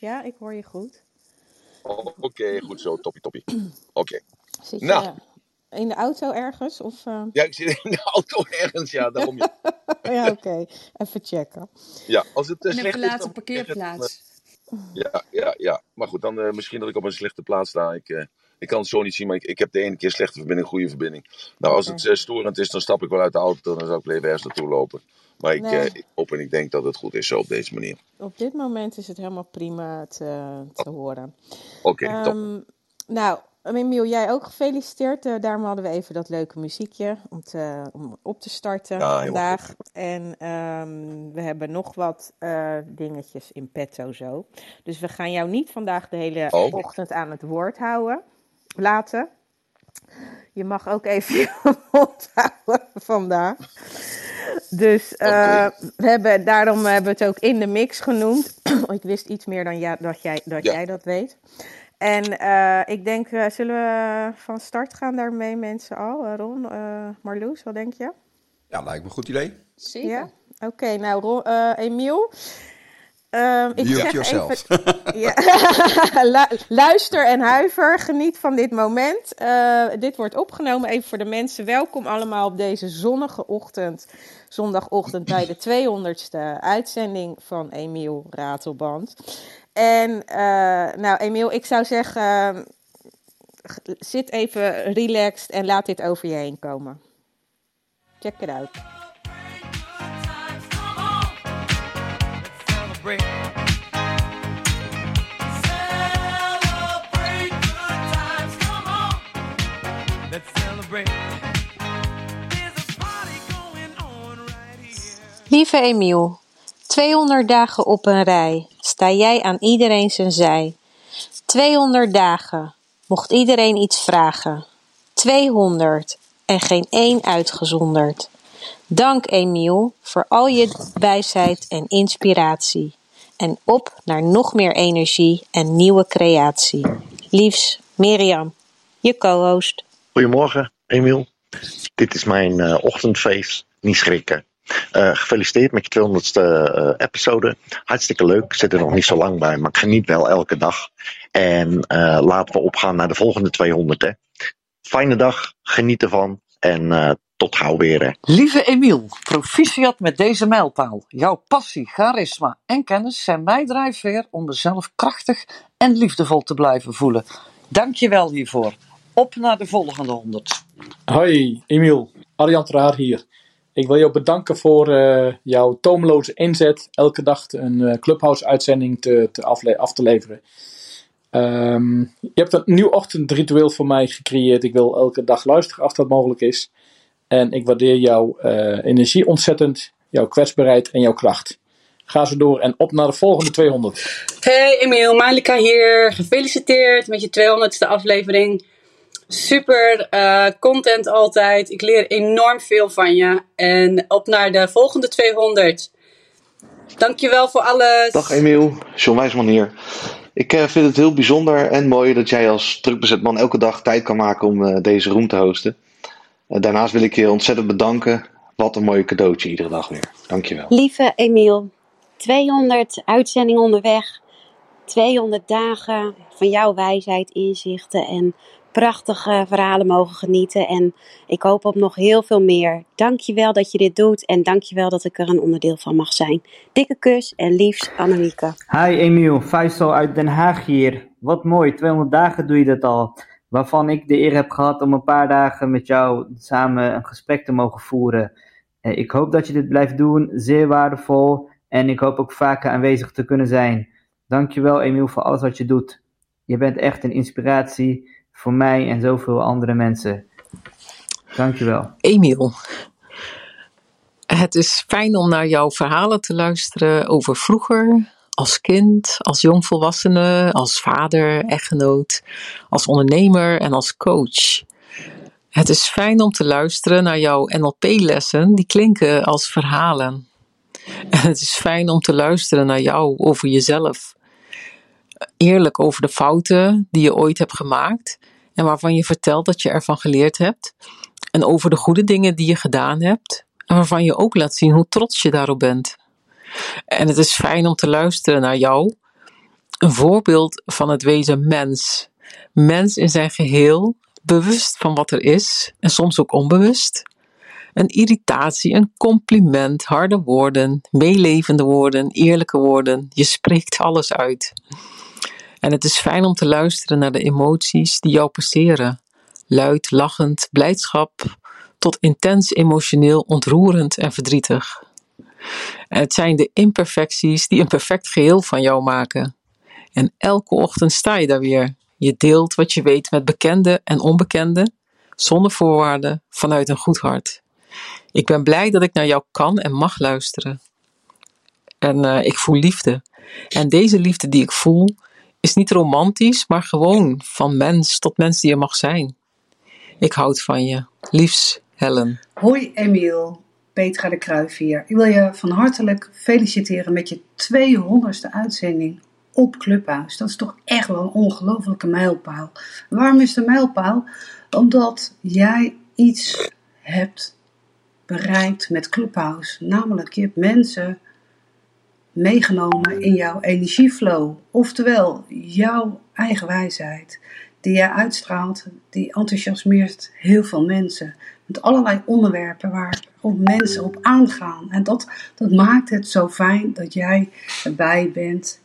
Ja, ik hoor je goed. Oh, Oké, goed zo, toppie toppie. Oké. Je Nou. in de auto ergens? Of, eh, Ja, ik zit in de auto ergens, ja, daarom. Ja, ja, oké. Even checken. ja als het In een slecht is, dan... parkeerplaats. Ja, ja, ja. Maar goed, dan eh, misschien dat ik op een slechte plaats sta. Ik, eh, ik kan het zo niet zien, maar ik, ik heb de ene keer slechte verbinding, goede verbinding. Nou, als het storend is, dan stap ik wel uit de auto. Dan zou ik even ergens naartoe lopen. Maar ik, Nee. eh, ik hoop en ik denk dat het goed is zo op deze manier. Op dit moment is het helemaal prima te, te horen. Oké, top. Ehm, nou, Emiel, jij ook gefeliciteerd. Eh, daarom hadden we even dat leuke muziekje om, te, om op te starten Ja, vandaag. En ehm, we hebben nog wat eh, dingetjes in petto zo. Dus we gaan jou niet vandaag de hele Oh. ochtend aan het woord houden. Laten. Je mag ook even je mond houden vandaag. Dus eh, we hebben, daarom hebben we het ook in de mix genoemd. Ik wist iets meer dan ja, dat, jij, dat Ja. jij dat weet. En eh, ik denk, eh, zullen we van start gaan daarmee, mensen al? Ron, eh, Marloes, wat denk je? Ja, lijkt me een goed idee. Zeker. Ja? Oké, nou, Ron, eh, Emiel. Ehm, ik zeg yourself. even, ja, Lu- luister en huiver, geniet van dit moment. Eh, dit wordt opgenomen even voor de mensen. Welkom allemaal op deze zonnige ochtend, zondagochtend bij de 200ste uitzending van Emiel Ratelband. En eh, nou, Emiel, ik zou zeggen, eh, zit even relaxed en laat dit over je heen komen. Check it out. Lieve Emiel, 200 dagen op een rij sta jij aan iedereen zijn zij. 200 dagen, mocht iedereen iets vragen. 200 en geen één uitgezonderd. Dank Emiel voor al je wijsheid en inspiratie. En op naar nog meer energie en nieuwe creatie. Liefs, Mirjam, je co-host. Goedemorgen, Emiel. Dit is mijn eh, ochtendfeest. Niet schrikken. Eh, gefeliciteerd met je 200ste eh, episode. Hartstikke leuk. Ik zit er nog niet zo lang bij, maar ik geniet wel elke dag. En eh, laten we opgaan naar de volgende 200. Hè. Fijne dag, geniet ervan en eh, tot gauw weer. Hè. Lieve Emiel, proficiat met deze mijlpaal. Jouw passie, charisma en kennis zijn mijn drijfveer om mezelf krachtig en liefdevol te blijven voelen. Dank je wel hiervoor. Op naar de volgende honderd. Hoi, Emiel. Arjan Traar hier. Ik wil jou bedanken voor eh, jouw toomloze inzet. Elke dag een eh, Clubhouse-uitzending te, te af te leveren. Ehm, je hebt een nieuw ochtendritueel voor mij gecreëerd. Ik wil elke dag luisteren als dat mogelijk is. En ik waardeer jouw eh, energie ontzettend, jouw kwetsbaarheid en jouw kracht. Ga zo door en op naar de volgende 200. Hey Emiel, Malika hier. Gefeliciteerd met je 200ste aflevering. Super eh, content altijd. Ik leer enorm veel van je. En op naar de volgende 200. Dankjewel voor alles. Dag Emiel, John Wijsman hier. Ik eh, vind het heel bijzonder en mooi dat jij als drukbezet man elke dag tijd kan maken om eh, deze room te hosten. Daarnaast wil ik je ontzettend bedanken. Wat een mooi cadeautje iedere dag weer. Dankjewel. Lieve Emiel, 200 uitzendingen onderweg. 200 dagen van jouw wijsheid, inzichten en prachtige verhalen mogen genieten. En ik hoop op nog heel veel meer. Dankjewel dat je dit doet en dankjewel dat ik er een onderdeel van mag zijn. Dikke kus en liefst Annemieke. Hi Emiel, Faisal uit Den Haag hier. Wat mooi, 200 dagen doe je dat al. Waarvan ik de eer heb gehad om een paar dagen met jou samen een gesprek te mogen voeren. Eh, Ik hoop dat je dit blijft doen, zeer waardevol. En ik hoop ook vaker aanwezig te kunnen zijn. Dankjewel Emiel voor alles wat je doet. Je bent echt een inspiratie voor mij en zoveel andere mensen. Dankjewel. Emiel, het is fijn om naar jouw verhalen te luisteren over vroeger, als kind, als jongvolwassene, als vader, echtgenoot, als ondernemer en als coach. Het is fijn om te luisteren naar jouw NLP-lessen, die klinken als verhalen. En het is fijn om te luisteren naar jou over jezelf. Eerlijk over de fouten die je ooit hebt gemaakt en waarvan je vertelt dat je ervan geleerd hebt. En over de goede dingen die je gedaan hebt en waarvan je ook laat zien hoe trots je daarop bent. En het is fijn om te luisteren naar jou Een voorbeeld van het wezen mens. Mens in zijn geheel, bewust van wat er is en soms ook onbewust. Een irritatie, een compliment, harde woorden, meelevende woorden, eerlijke woorden. Je spreekt alles uit. En het is fijn om te luisteren naar de emoties die jou passeren. Luid, lachend, blijdschap, tot intens emotioneel, ontroerend en verdrietig. En het zijn de imperfecties die een perfect geheel van jou maken. En elke ochtend sta je daar weer. Je deelt wat je weet met bekenden en onbekenden, zonder voorwaarden, vanuit een goed hart. Ik ben blij dat ik naar jou kan en mag luisteren. En eh, ik voel liefde. En deze liefde die ik voel, is niet romantisch, maar gewoon van mens tot mens die je mag zijn. Ik houd van je. Liefs, Helen. Hoi Emiel, Petra de Kruijf hier. Ik wil je van hartelijk feliciteren met je 200ste uitzending op Clubhuis. Dat is toch echt wel een ongelofelijke mijlpaal. Waarom is een mijlpaal? Omdat jij iets hebt bereikt met Clubhouse. Namelijk, je hebt mensen meegenomen in jouw energieflow. Oftewel, jouw eigen wijsheid. Die jij uitstraalt, die enthousiasmeert heel veel mensen. Met allerlei onderwerpen waar mensen op aangaan. En dat, dat maakt het zo fijn dat jij erbij bent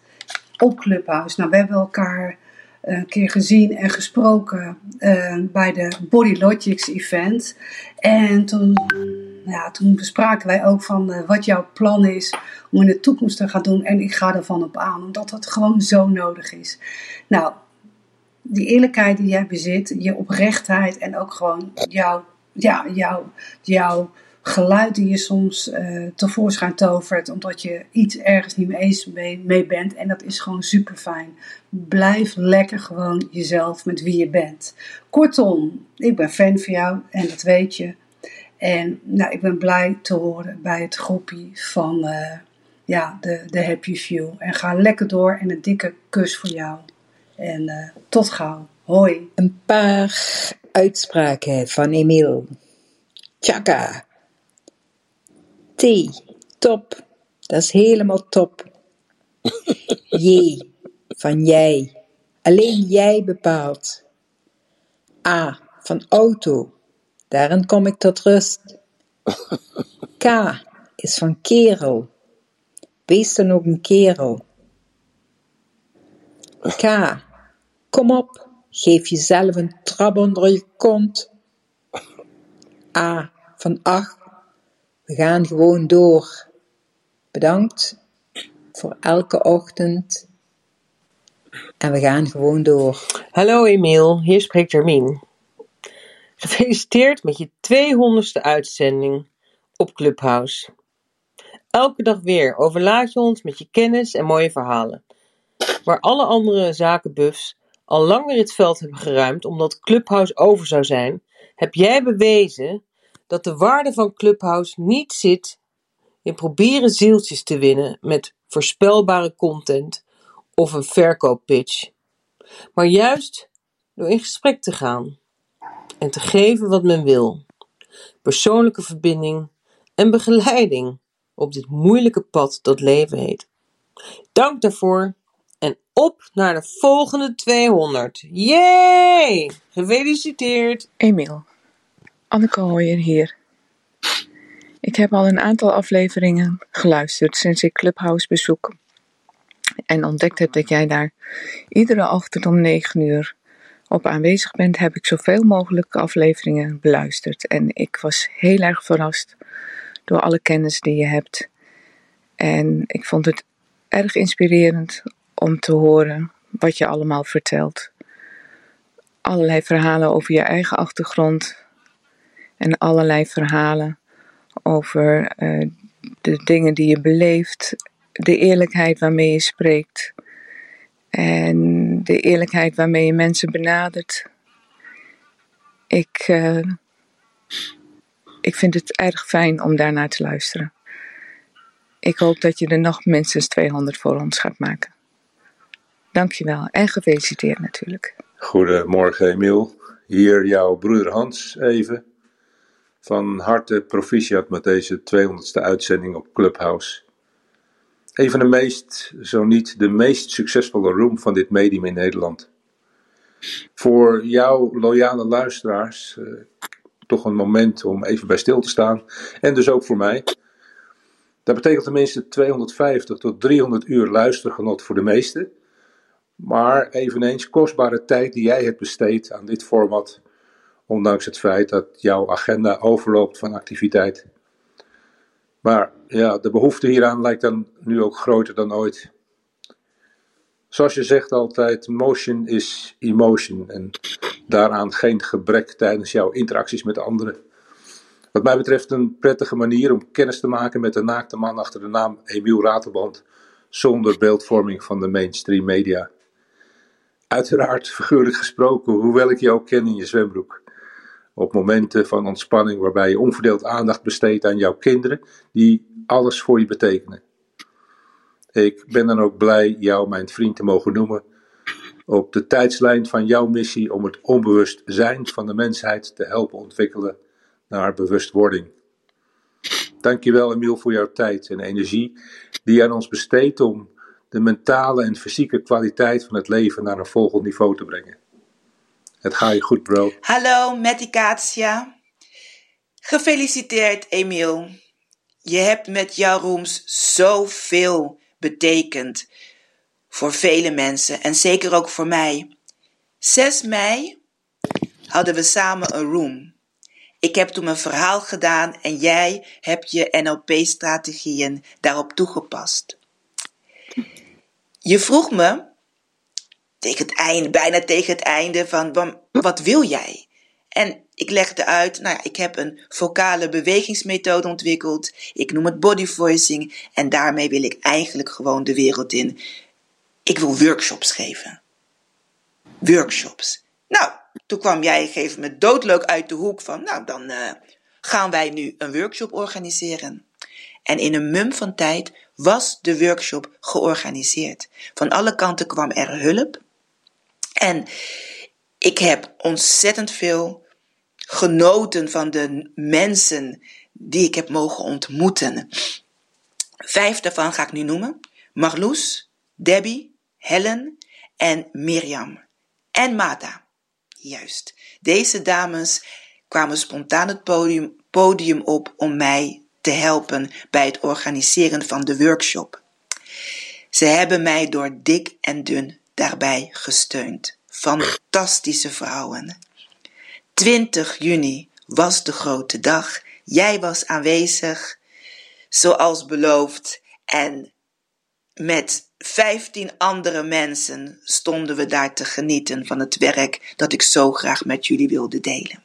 op Clubhouse. Nou, we hebben elkaar een keer gezien en gesproken eh, bij de Body Logics event. En toen, ja, toen bespraken wij ook van eh, wat jouw plan is om in de toekomst te gaan doen. En ik ga ervan op aan, omdat het gewoon zo nodig is. Nou, die eerlijkheid die jij bezit, je oprechtheid en ook gewoon jouw, ja, jouw, jouw geluid die je soms eh, tevoorschijn tovert, omdat je iets ergens niet mee eens mee, mee bent. En dat is gewoon super fijn. Blijf lekker gewoon jezelf met wie je bent. Kortom, ik ben fan van jou en dat weet je. En nou, ik ben blij te horen bij het groepje van eh, ja, de, de Happy Few. En ga lekker door en een dikke kus voor jou. En eh, tot gauw. Hoi. Een paar uitspraken van Emiel. Tjaka. T. Top. Dat is helemaal top. J. Van jij. Alleen jij bepaalt. A. Van auto. Daarin kom ik tot rust. K. Is van kerel. Wees dan ook een kerel. K. Kom op, geef jezelf een trap onder je kont. A. Van ach, we gaan gewoon door. Bedankt voor elke ochtend. En we gaan gewoon door. Hallo Emiel, hier spreekt Jermien. Gefeliciteerd met je 200ste uitzending op Clubhouse. Elke dag weer overlaat je ons met je kennis en mooie verhalen. Waar alle andere zakenbuffs al lang weer het veld hebben geruimd omdat Clubhouse over zou zijn, heb jij bewezen dat de waarde van Clubhouse niet zit in proberen zieltjes te winnen met voorspelbare content of een verkooppitch, maar juist door in gesprek te gaan en te geven wat men wil. Persoonlijke verbinding en begeleiding op dit moeilijke pad dat leven heet. Dank daarvoor en op naar de volgende 200. Yay! Gefeliciteerd! Emiel, Anneke Hooyer hier. Ik heb al een aantal afleveringen geluisterd sinds ik Clubhouse bezoek. En ontdekt heb dat jij daar iedere ochtend om 9 uur op aanwezig bent, heb ik zoveel mogelijk afleveringen beluisterd. En ik was heel erg verrast door alle kennis die je hebt. En ik vond het erg inspirerend om te horen wat je allemaal vertelt. Allerlei verhalen over je eigen achtergrond en allerlei verhalen over eh, de dingen die je beleeft, de eerlijkheid waarmee je spreekt en de eerlijkheid waarmee je mensen benadert. Ik, eh, ik vind het erg fijn om daarnaar te luisteren. Ik hoop dat je er nog minstens 200 voor ons gaat maken. Dankjewel en gefeliciteerd natuurlijk. Goedemorgen Emiel, hier jouw broeder Hans even. Van harte proficiat met deze 200ste uitzending op Clubhouse. Een van de meest, zo niet de meest succesvolle room van dit medium in Nederland. Voor jouw loyale luisteraars eh, toch een moment om even bij stil te staan. En dus ook voor mij. Dat betekent tenminste 250 tot 300 uur luistergenot voor de meesten. Maar eveneens kostbare tijd die jij hebt besteed aan dit format. Ondanks het feit dat jouw agenda overloopt van activiteit. Maar ja, de behoefte hieraan lijkt dan nu ook groter dan ooit. Zoals je zegt altijd, motion is emotion. En daaraan geen gebrek tijdens jouw interacties met anderen. Wat mij betreft een prettige manier om kennis te maken met de naakte man achter de naam Emiel Ratelband. Zonder beeldvorming van de mainstream media. Uiteraard figuurlijk gesproken, hoewel ik je ook ken in je zwembroek. Op momenten van ontspanning waarbij je onverdeeld aandacht besteedt aan jouw kinderen, die alles voor je betekenen. Ik ben dan ook blij jou mijn vriend te mogen noemen. Op de tijdslijn van jouw missie om het onbewust zijn van de mensheid te helpen ontwikkelen naar bewustwording. Dankjewel Emiel voor jouw tijd en energie die je aan ons besteedt om de mentale en fysieke kwaliteit van het leven naar een volgend niveau te brengen. Het gaat je goed, bro. Hallo, Medicatia. Gefeliciteerd, Emiel. Je hebt met jouw rooms zoveel betekend voor vele mensen en zeker ook voor mij. 6 mei hadden we samen een room. Ik heb toen mijn verhaal gedaan en jij hebt je NLP-strategieën daarop toegepast. Je vroeg me tegen het einde, bijna tegen het einde van "Wam, wat wil jij? En ik legde uit, nou ja, ik heb een vocale bewegingsmethode ontwikkeld. Ik noem het body voicing en daarmee wil ik eigenlijk gewoon de wereld in. Ik wil workshops geven. Workshops. Nou, toen kwam jij een gegeven moment doodleuk uit de hoek van, nou dan eh, gaan wij nu een workshop organiseren. En in een mum van tijd was de workshop georganiseerd. Van alle kanten kwam er hulp. En ik heb ontzettend veel genoten van de mensen die ik heb mogen ontmoeten. Vijf daarvan ga ik nu noemen: Marloes, Debbie, Helen en Mirjam. En Mata. Juist. Deze dames kwamen spontaan het podium, podium op om mij te helpen bij het organiseren van de workshop. Ze hebben mij door dik en dun daarbij gesteund. Fantastische vrouwen. 20 juni was de grote dag. Jij was aanwezig, zoals beloofd. En met 15 andere mensen stonden we daar te genieten van het werk dat ik zo graag met jullie wilde delen.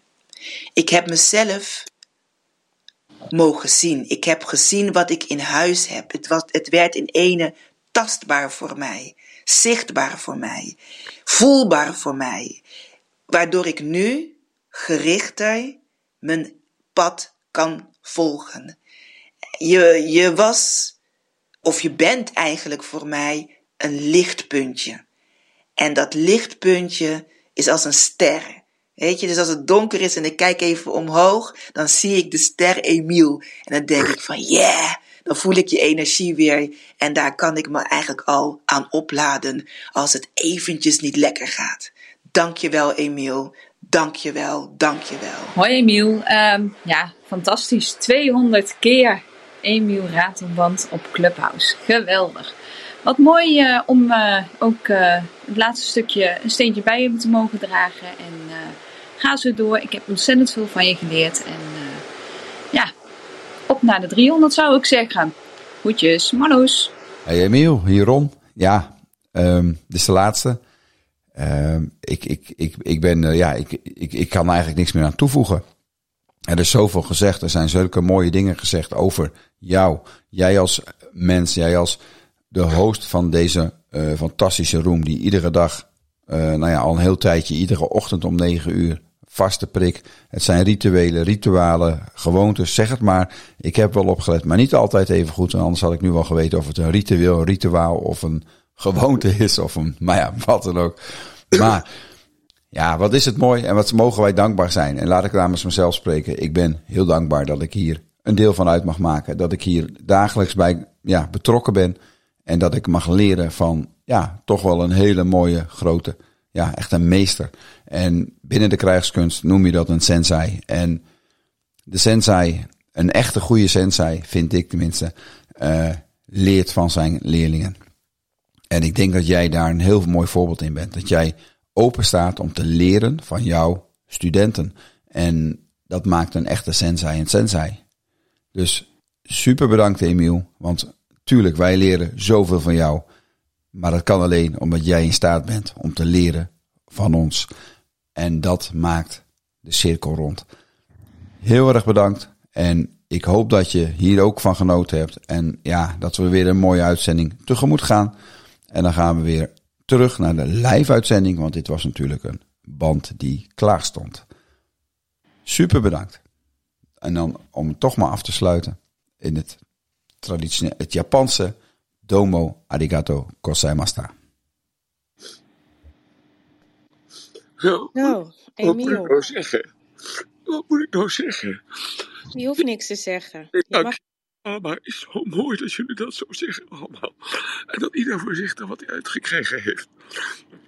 Ik heb mezelf mogen zien. Ik heb gezien wat ik in huis heb. Het, was, het werd in ene tastbaar voor mij, zichtbaar voor mij, voelbaar voor mij, waardoor ik nu gerichter mijn pad kan volgen. Je, je was, of je bent eigenlijk voor mij een lichtpuntje. En dat lichtpuntje is als een ster. Weet je, dus als het donker is en ik kijk even omhoog, dan zie ik de ster Emiel. En dan denk ik van, yeah, dan voel ik je energie weer. En daar kan ik me eigenlijk al aan opladen als het eventjes niet lekker gaat. Dankjewel Emiel, dankjewel, dankjewel. Hoi Emiel, Ehm, ja, fantastisch. 200 keer Emiel Ratelband op Clubhouse. Geweldig. Wat mooi eh, om eh, ook eh, het laatste stukje een steentje bij je te mogen dragen. En eh, ga zo door. Ik heb ontzettend veel van je geleerd. En eh, ja, op naar de 300 zou ik zeggen. Goedjes, Marloes. Hey Emiel, hierom. Ja, ehm, dit is de laatste. Ehm, ik, ik, ik, ik, ben, eh, ja, ik, ik, ik kan eigenlijk niks meer aan toevoegen. Er is zoveel gezegd. Er zijn zulke mooie dingen gezegd over jou. Jij als mens, jij als de host van deze eh, fantastische room. Die iedere dag, eh, nou ja, al een heel tijdje, iedere ochtend om negen uur, vaste prik. Het zijn rituelen, ritualen, gewoontes, zeg het maar. Ik heb wel opgelet, maar niet altijd even goed. Anders had ik nu wel geweten of het een ritueel, rituaal of een gewoonte is. Of een, maar ja, wat dan ook. Maar ja, wat is het mooi en wat mogen wij dankbaar zijn. En laat ik namens mezelf spreken. Ik ben heel dankbaar dat ik hier een deel van uit mag maken. Dat ik hier dagelijks bij ja, betrokken ben. En dat ik mag leren van, ja, toch wel een hele mooie, grote, ja, echt een meester. En binnen de krijgskunst noem je dat een sensei. En de sensei, een echte goede sensei, vind ik tenminste, eh, leert van zijn leerlingen. En ik denk dat jij daar een heel mooi voorbeeld in bent. Dat jij open staat om te leren van jouw studenten. En dat maakt een echte sensei een sensei. Dus super bedankt Emiel. Want tuurlijk, wij leren zoveel van jou. Maar dat kan alleen omdat jij in staat bent om te leren van ons. En dat maakt de cirkel rond. Heel erg bedankt. En ik hoop dat je hier ook van genoten hebt. En ja, dat we weer een mooie uitzending tegemoet gaan. En dan gaan we weer terug naar de live uitzending. Want dit was natuurlijk een band die klaar stond. Super bedankt. En dan om het toch maar af te sluiten in het traditionele, het Japanse domo arigato gozaimashita. Nou, Nou, wat moet ik nou zeggen? Wat moet ik nou zeggen? je hoeft niks te zeggen. Je mag het is zo mooi dat jullie dat zo zeggen allemaal. En dat ieder voor zich dan wat hij uitgekregen heeft.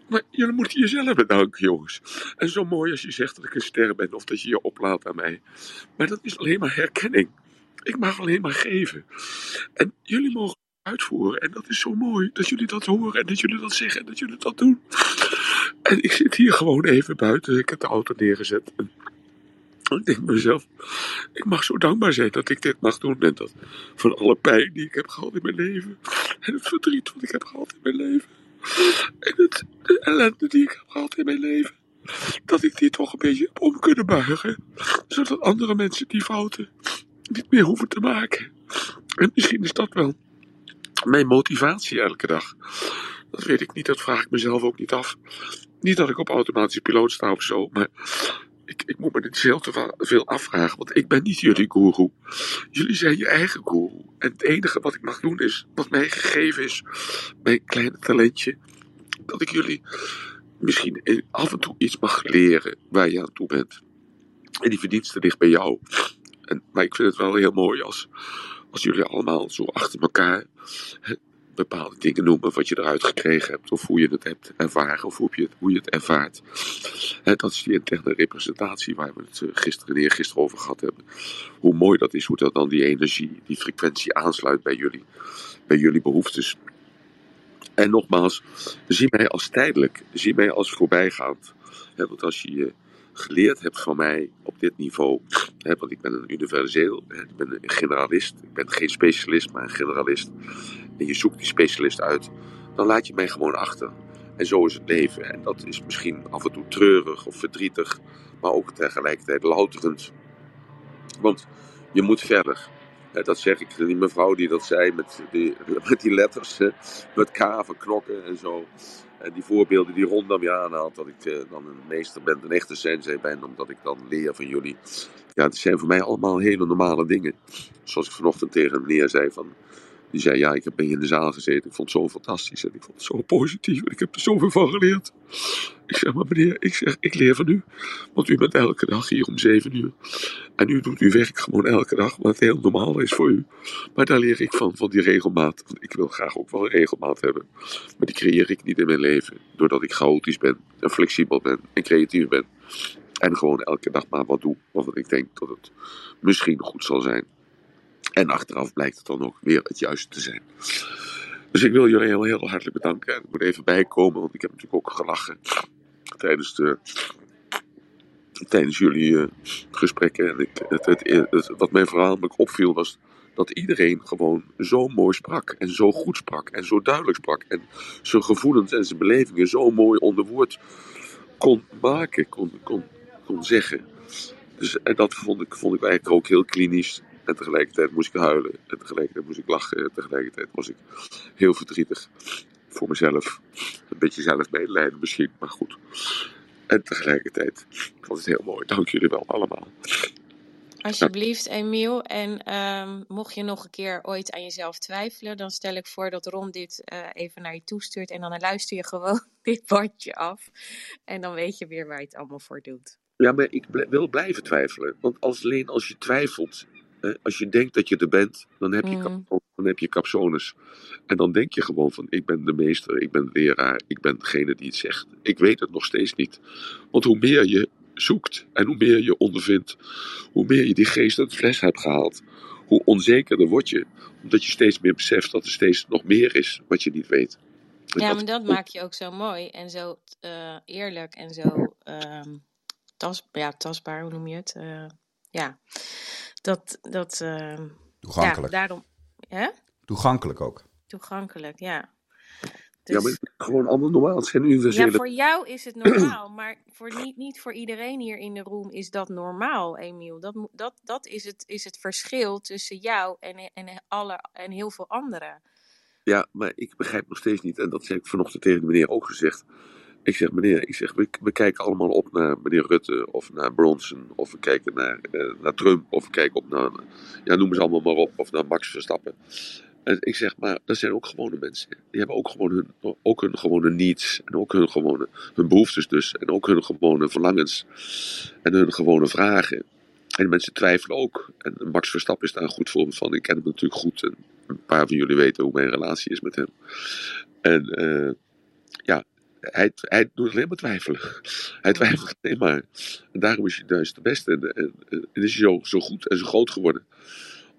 Maar jullie moeten jezelf bedanken, jongens. En zo mooi als je zegt dat ik een ster ben of dat je je oplaat aan mij. Maar dat is alleen maar herkenning. Ik mag alleen maar geven. En jullie mogen uitvoeren. En dat is zo mooi dat jullie dat horen en dat jullie dat zeggen en dat jullie dat doen. En ik zit hier gewoon even buiten. Ik heb de auto neergezet. Ik denk mezelf, ik mag zo dankbaar zijn dat ik dit mag doen. En dat van alle pijn die ik heb gehad in mijn leven. En het verdriet wat ik heb gehad in mijn leven. En het, de ellende die ik heb gehad in mijn leven. Dat ik die toch een beetje om kunnen buigen. Zodat andere mensen die fouten niet meer hoeven te maken. En misschien is dat wel mijn motivatie elke dag. Dat weet ik niet, dat vraag ik mezelf ook niet af. Niet dat ik op automatische piloot sta of zo, maar ik, moet me dit veel veel afvragen, want ik ben niet jullie guru. Jullie zijn je eigen guru. En het enige wat ik mag doen is, wat mij gegeven is, mijn kleine talentje, dat ik jullie misschien af en toe iets mag leren waar je aan toe bent. En die verdienste ligt bij jou. En, maar ik vind het wel heel mooi als, als jullie allemaal zo achter elkaar bepaalde dingen noemen, wat je eruit gekregen hebt, of hoe je het hebt ervaren, of hoe je het, hoe je het ervaart. Hè, dat is die interne representatie waar we het eh, gisteren en eergisteren over gehad hebben. Hoe mooi dat is, hoe dat dan die energie, die frequentie aansluit bij jullie, bij jullie behoeftes. En nogmaals, zie mij als tijdelijk, zie mij als voorbijgaand. Want als je je geleerd hebt van mij op dit niveau, hè, want ik ben een universeel, hè, ik ben een generalist, ik ben geen specialist, maar een generalist. En je zoekt die specialist uit, dan laat je mij gewoon achter. En zo is het leven. En dat is misschien af en toe treurig of verdrietig, maar ook tegelijkertijd louterend. Want je moet verder. Dat zeg ik, die mevrouw die dat zei met die, met die letters, met K van knokken en zo. En die voorbeelden die Ron dan aanhaalt, dat ik eh, dan een meester ben, een echte sensei ben, omdat ik dan leer van jullie. Ja, het zijn voor mij allemaal hele normale dingen. Zoals ik vanochtend tegen meneer zei van, die zei, ja, ik heb in de zaal gezeten. Ik vond het zo fantastisch en ik vond het zo positief en ik heb er zoveel van geleerd. Ik zeg, maar meneer, ik zeg, ik leer van u. Want u bent elke dag hier om zeven uur. En u doet uw werk gewoon elke dag, wat heel normaal is voor u. Maar daar leer ik van, van die regelmaat. Want ik wil graag ook wel regelmaat hebben. Maar die creëer ik niet in mijn leven. Doordat ik chaotisch ben en flexibel ben en creatief ben. En gewoon elke dag maar wat doe. Waarvan ik denk dat het misschien goed zal zijn. En achteraf blijkt het dan ook weer het juiste te zijn. Dus ik wil jullie heel, heel hartelijk bedanken. En ik moet even bijkomen, want ik heb natuurlijk ook gelachen tijdens, de, tijdens jullie eh, gesprekken. En ik, het, wat mij voornamelijk opviel was dat iedereen gewoon zo mooi sprak. En zo goed sprak. En zo duidelijk sprak. En zijn gevoelens en zijn belevingen zo mooi onder woord kon maken, kon, kon, kon zeggen. Dus en dat vond ik, vond ik eigenlijk ook heel klinisch. En tegelijkertijd moest ik huilen. En tegelijkertijd moest ik lachen. En tegelijkertijd was ik heel verdrietig. Voor mezelf. Een beetje zelfmedelijden misschien, maar goed. En tegelijkertijd vond het heel mooi. Dank jullie wel allemaal. Alsjeblieft, Emiel. En ehm, mocht je nog een keer ooit aan jezelf twijfelen, dan stel ik voor dat Ron dit eh, even naar je toestuurt. En dan luister je gewoon dit bandje af. En dan weet je weer waar je het allemaal voor doet. Ja, maar ik bl- wil blijven twijfelen. Want als, alleen als je twijfelt, als je denkt dat je er bent, dan heb je Mm. Dan heb je capsones. En dan denk je gewoon van, ik ben de meester, ik ben de leraar, ik ben degene die het zegt. Ik weet het nog steeds niet. Want hoe meer je zoekt en hoe meer je ondervindt, hoe meer je die geest uit de fles hebt gehaald, hoe onzekerder word je. Omdat je steeds meer beseft dat er steeds nog meer is wat je niet weet. En Ja, dat maar dat maakt je ook zo mooi en zo eh, eerlijk en zo ehm, ja, tastbaar, hoe noem je het? Eh, ja, dat, dat ehm, Toegankelijk. Ja, daarom, hè? Toegankelijk ook. Toegankelijk, ja. Ja, Dus, maar het is gewoon allemaal normaal. Het zijn ja, universele... voor jou is het normaal, maar voor niet, niet voor iedereen hier in de room is dat normaal, Emiel. Dat, dat, dat is, het, is het verschil tussen jou en, en, alle, en heel veel anderen. Ja, maar ik begrijp nog steeds niet, en dat heb ik vanochtend tegen de meneer ook gezegd. Ik zeg, meneer, ik zeg, we, kijken allemaal op naar meneer Rutte of naar Bronson, of we kijken naar, eh, naar Trump, of we kijken op naar, ja, noem ze allemaal maar op, of naar Max Verstappen. En ik zeg, maar dat zijn ook gewone mensen. Die hebben ook gewoon hun, ook hun gewone needs, en ook hun gewone, hun behoeftes dus, en ook hun gewone verlangens, en hun gewone vragen. En mensen twijfelen ook. En Max Verstappen is daar een goed voorbeeld van. Ik ken hem natuurlijk goed. En een paar van jullie weten hoe mijn relatie is met hem. En eh, hij, hij doet alleen maar twijfelen. Hij twijfelt alleen maar. En daarom is hij juist de beste. En, is hij zo, zo goed en zo groot geworden.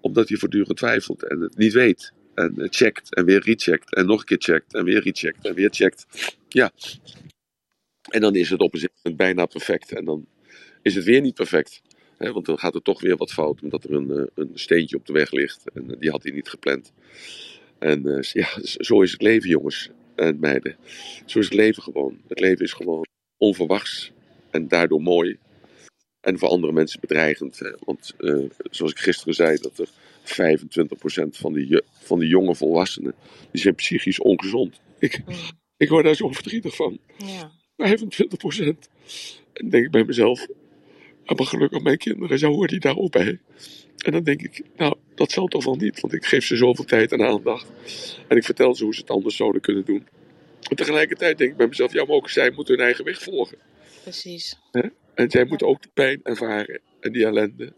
Omdat hij voortdurend twijfelt en het niet weet. En checkt en weer recheckt. En nog een keer checkt en weer recheckt en weer checkt. Ja. En dan is het op een moment bijna perfect. En dan is het weer niet perfect. Want dan gaat er toch weer wat fout, omdat er een, eh, een steentje op de weg ligt. En eh, die had hij niet gepland. En eh, ja, zo is het leven, jongens en meiden. Zo is het leven gewoon. Het leven is gewoon onverwachts en daardoor mooi. En voor andere mensen bedreigend. hè. Want eh, zoals ik gisteren zei, dat er 25% van de, van de jonge volwassenen, die zijn psychisch ongezond. Ik, ik word daar zo verdrietig van. Ja. 25%. En dan denk ik bij mezelf, "Ah, maar gelukkig mijn kinderen, zo hoort die daar ook bij. En dan denk ik, nou, dat zal toch wel niet, want ik geef ze zoveel tijd en aandacht. En ik vertel ze hoe ze het anders zouden kunnen doen. En tegelijkertijd denk ik bij mezelf, ja, maar ook zij moeten hun eigen weg volgen. Precies. En zij moeten ook de pijn ervaren en die ellende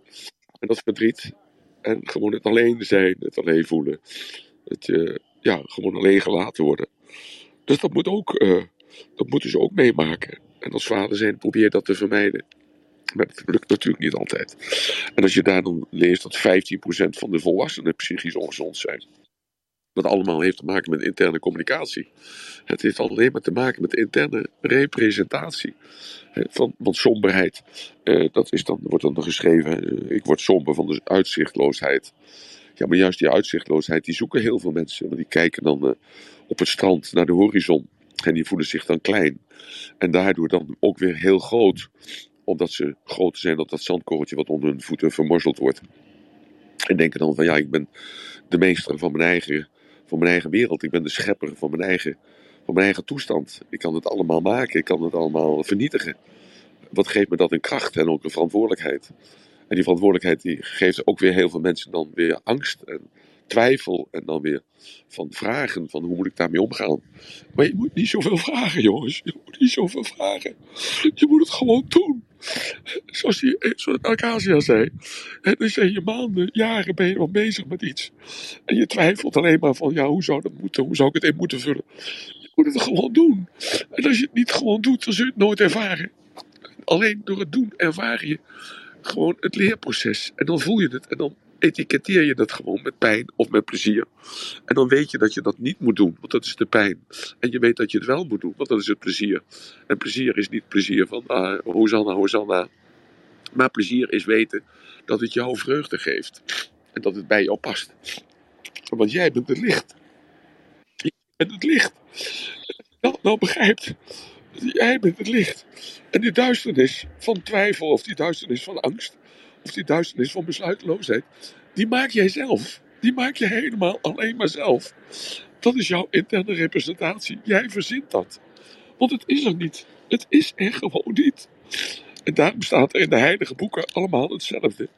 en dat verdriet. En gewoon het alleen zijn, het alleen voelen. Het eh, ja, gewoon alleen gelaten worden. Dus dat, moet ook, eh, dat moeten ze ook meemaken. En als vader zijn probeer dat te vermijden. Maar dat lukt natuurlijk niet altijd. En als je daar dan leest dat 15% van de volwassenen psychisch ongezond zijn. Dat allemaal heeft te maken met interne communicatie. Het heeft alleen maar te maken met interne representatie. Van, van somberheid. Eh, dat is dan, wordt dan geschreven, ik word somber van de uitzichtloosheid. Ja, maar juist die uitzichtloosheid, die zoeken heel veel mensen. Want die kijken dan eh, op het strand naar de horizon. En die voelen zich dan klein. En daardoor dan ook weer heel groot. Omdat ze groter zijn dan dat zandkorreltje wat onder hun voeten vermorzeld wordt. En denken dan van ja, ik ben de meester van mijn eigen, van mijn eigen wereld. Ik ben de schepper van mijn, eigen, van mijn eigen toestand. Ik kan het allemaal maken. Ik kan het allemaal vernietigen. Wat geeft me dat een kracht en ook een verantwoordelijkheid? En die verantwoordelijkheid die geeft ook weer heel veel mensen dan weer angst en twijfel. En dan weer van vragen van hoe moet ik daarmee omgaan. Maar je moet niet zoveel vragen jongens. Je moet niet zoveel vragen. Je moet het gewoon doen. Zoals, die, eh, zoals Acacia zei. En dan zijn je maanden, jaren ben je al bezig met iets. En je twijfelt alleen maar van ja, hoe zou dat moeten? Hoe zou ik het in moeten vullen? Je moet het gewoon doen. En als je het niet gewoon doet, dan zul je het nooit ervaren. Alleen door het doen ervaar je gewoon het leerproces. En dan voel je het. En dan etiketteer je dat gewoon met pijn of met plezier. En dan weet je dat je dat niet moet doen, want dat is de pijn. En je weet dat je het wel moet doen, want dat is het plezier. En plezier is niet plezier van ah, Hosanna, Hosanna. Maar plezier is weten dat het jou vreugde geeft. En dat het bij jou past. Want jij bent het licht. Jij bent het licht. Nou, nou begrijpt. Jij bent het licht. En die duisternis van twijfel, of die duisternis van angst, of die duisternis van besluiteloosheid, die maak jij zelf. Die maak je helemaal alleen maar zelf. Dat is jouw interne representatie. Jij verzint dat. Want het is er niet. Het is er gewoon niet. En daarom staat er in de heilige boeken allemaal hetzelfde.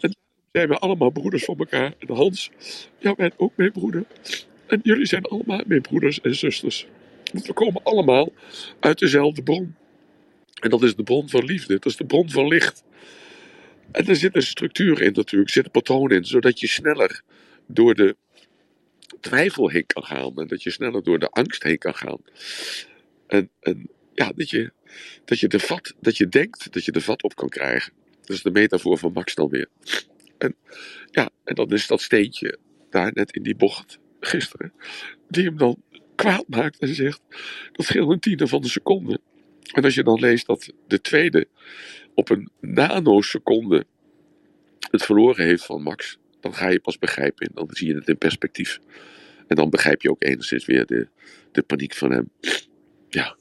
En zijn we allemaal broeders van elkaar. En Hans, jij bent ook mijn broeder. En jullie zijn allemaal mijn broeders en zusters. Want we komen allemaal uit dezelfde bron. En dat is de bron van liefde. Dat is de bron van licht. En er zit een structuur in natuurlijk, zit een patroon in, zodat je sneller door de twijfel heen kan gaan. En dat je sneller door de angst heen kan gaan. En, en ja, dat je, dat, je de vat, dat je denkt dat je de vat op kan krijgen. Dat is de metafoor van Max dan weer. En ja, en dan is dat steentje daar net in die bocht gisteren, die hem dan kwaad maakt en zegt, dat scheelt een tiende van de seconde. En als je dan leest dat de tweede op een nanoseconde het verloren heeft van Max, dan ga je pas begrijpen. En dan zie je het in perspectief. En dan begrijp je ook enigszins weer de, de paniek van hem. Ja,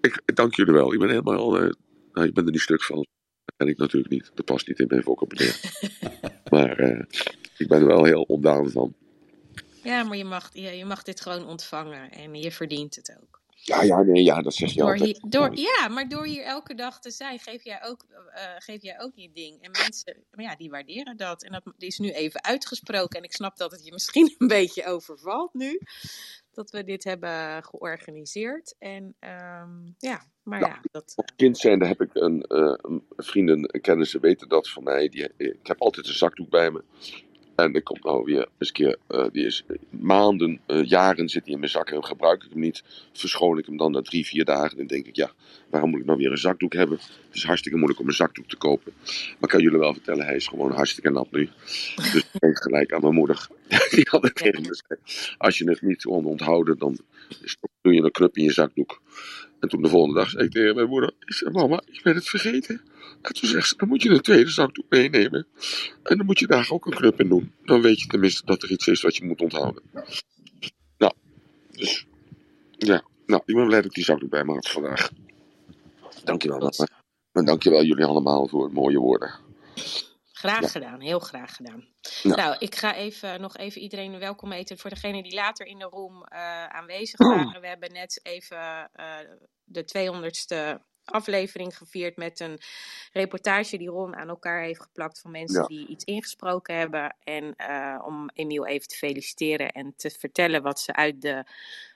ik, dank jullie wel. Ik ben helemaal, eh, nou, ik ben er niet stuk van. Dat ben ik natuurlijk niet. Dat past niet in mijn vocabulaire. maar eh, ik ben er wel heel ontdaan van. Ja, maar je mag, je, je mag dit gewoon ontvangen en je verdient het ook. Ja, ja, nee, ja, dat zeg je Door altijd. hier, door, ja, maar door hier elke dag te zijn, geef jij ook, eh, geef jij ook je ding. En mensen, ja, die waarderen dat. En dat is nu even uitgesproken. En ik snap dat het je misschien een beetje overvalt nu. Dat we dit hebben georganiseerd. En ehm, ja, maar ja, dat... Kind zijnde heb ik een, eh, een vrienden, kennissen weten dat van mij. Die, ik heb altijd een zakdoek bij me. En er komt nou weer eens een keer, eh, die is maanden, eh, jaren zit hij in mijn zak en gebruik ik hem niet. Verschoon ik hem dan na drie, vier dagen. Dan denk ik, ja, waarom moet ik nou weer een zakdoek hebben? Het is hartstikke moeilijk om een zakdoek te kopen. Maar ik kan jullie wel vertellen, hij is gewoon hartstikke nat nu. Dus ik denk gelijk aan mijn moeder. Die had het tegen me gezegd. Als je het niet kon onthouden, dan doe je een knup in je zakdoek. En toen de volgende dag zei ik tegen mijn moeder, ik zei, mama, ik ben het vergeten. En toen zegt ze, dan moet je een tweede zakdoek meenemen. En dan moet je daar ook een knup in doen. Dan weet je tenminste dat er iets is wat je moet onthouden. Nou, dus, ja. Nou, ik ben blij dat ik die zakdoek bij me had vandaag. Dankjewel. mama. En dankjewel jullie allemaal voor mooie woorden. Graag Ja. gedaan, heel graag gedaan. Ja. Nou, ik ga even, nog even iedereen welkom heten. Voor degenen die later in de room eh, aanwezig waren. We hebben net even eh, de 200ste aflevering gevierd met een reportage die Ron aan elkaar heeft geplakt van mensen Ja. die iets ingesproken hebben. En eh, om Emiel even te feliciteren en te vertellen wat ze uit de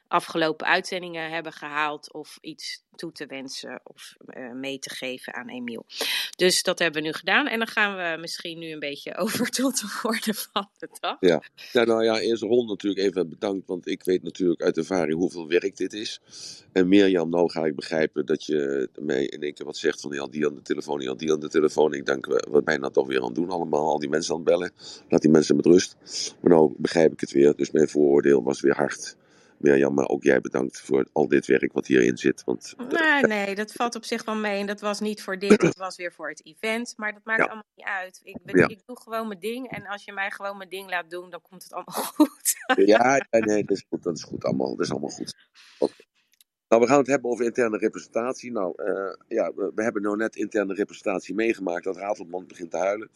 afgelopen uitzendingen hebben gehaald of iets toe te wensen of eh, mee te geven aan Emiel. Dus dat hebben we nu gedaan en dan gaan we misschien nu een beetje over tot de orde van de dag. Ja. ja, nou ja, eerst Ron natuurlijk even bedankt, want ik weet natuurlijk uit ervaring hoeveel werk dit is. En Mirjam, nou ga ik begrijpen dat je mij in één keer wat zegt van, ja, die aan de telefoon, die die aan de telefoon. Ik denk, we we bijna toch weer aan het doen allemaal, al die mensen aan het bellen. Laat die mensen met rust. Maar nou begrijp ik het weer, dus mijn vooroordeel was weer hard. Mirjam, maar ook jij bedankt voor al dit werk wat hierin zit, want Nee, nee, dat valt op zich wel mee. En dat was niet voor dit, dat was weer voor het event. Maar dat maakt Ja. allemaal niet uit. Ik, ben- Ja. ik doe gewoon mijn ding. En als je mij gewoon mijn ding laat doen, dan komt het allemaal goed. Ja, ja, nee, dat is goed. Dat is goed allemaal. Dat is allemaal goed. Nou, we gaan het hebben over interne representatie. Nou, eh, ja, we, we hebben nou net interne representatie meegemaakt. Dat Ratelband begint te huilen.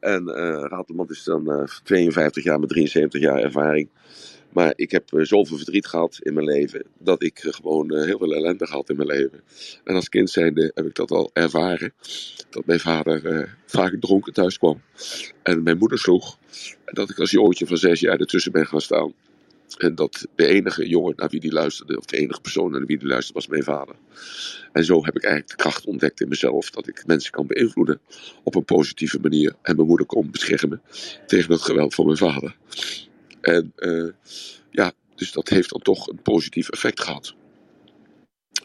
En eh Ratelband is dan eh, 52 jaar met 73 jaar ervaring. Maar ik heb eh, zoveel verdriet gehad in mijn leven. Dat ik eh, gewoon eh, heel veel ellende gehad in mijn leven. En als kind zijnde heb ik dat al ervaren. Dat mijn vader vaak dronken thuis kwam. En mijn moeder sloeg. En dat ik als jongetje van zes jaar ertussen ben gaan staan. En dat de enige jongen naar wie die luisterde, of de enige persoon naar wie die luisterde, was mijn vader. En zo heb ik eigenlijk de kracht ontdekt in mezelf dat ik mensen kan beïnvloeden op een positieve manier. En mijn moeder kon beschermen tegen het geweld van mijn vader. En eh, ja, dus dat heeft dan toch een positief effect gehad.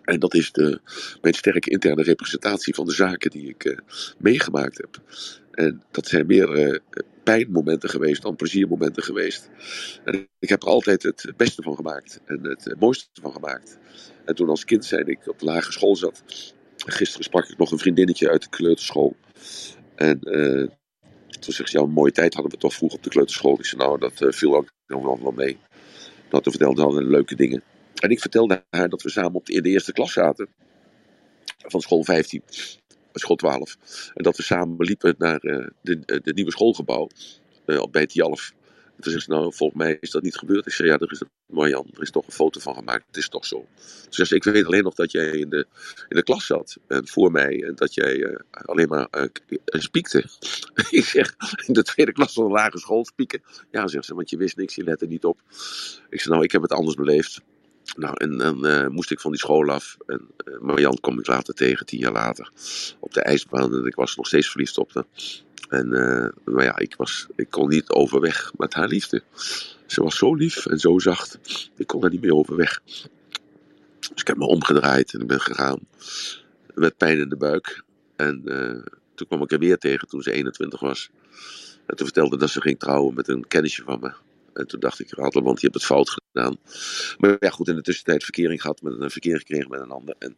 En dat is de, mijn sterke interne representatie van de zaken die ik eh, meegemaakt heb. En dat zijn meer eh, pijnmomenten geweest dan pleziermomenten geweest. En ik heb er altijd het beste van gemaakt en het mooiste van gemaakt. En toen als kind zei ik op de lagere school zat. Gisteren sprak ik nog een vriendinnetje uit de kleuterschool. En toen zegt ze, ja, een mooie tijd hadden we toch vroeg op de kleuterschool. Ik zei, nou, dat eh, viel ook nog wel mee. Nou, toen vertelde ze allerlei leuke dingen. En ik vertelde haar dat we samen op de, in de eerste klas zaten. Van school 15, school 12. En dat we samen liepen naar eh, de, eh, de nieuwe schoolgebouw eh, op bij het Jalf. En toen zegt ze, nou, volgens mij is dat niet gebeurd. Ik zei, ja, er is, Marjan, er is toch een foto van gemaakt. Het is toch zo. Toen zegt ze, ik weet alleen nog dat jij in de, in de klas zat. En voor mij. En dat jij eh, alleen maar eh, eh, spiekte. ik zeg, in de tweede klas van de lagere school spieken. Ja, zegt ze, want je wist niks, je lette niet op. Ik zei, nou, ik heb het anders beleefd. Nou, en dan eh, moest ik van die school af. En uh, Marjan kom ik later tegen, tien jaar later. Op de ijsbaan. En ik was nog steeds verliefd op haar. En, eh, maar ja, ik, was, ik kon niet overweg met haar liefde. Ze was zo lief en zo zacht. Ik kon er niet meer overweg. Dus ik heb me omgedraaid en ben gegaan. Met pijn in de buik. En eh, toen kwam ik er weer tegen toen ze 21 was. En toen vertelde dat ze ging trouwen met een kennisje van me. En toen dacht ik, Radeland, je hebt het fout gedaan. Maar ja, goed, in de tussentijd verkering gehad, met een verkeer gekregen met een ander. En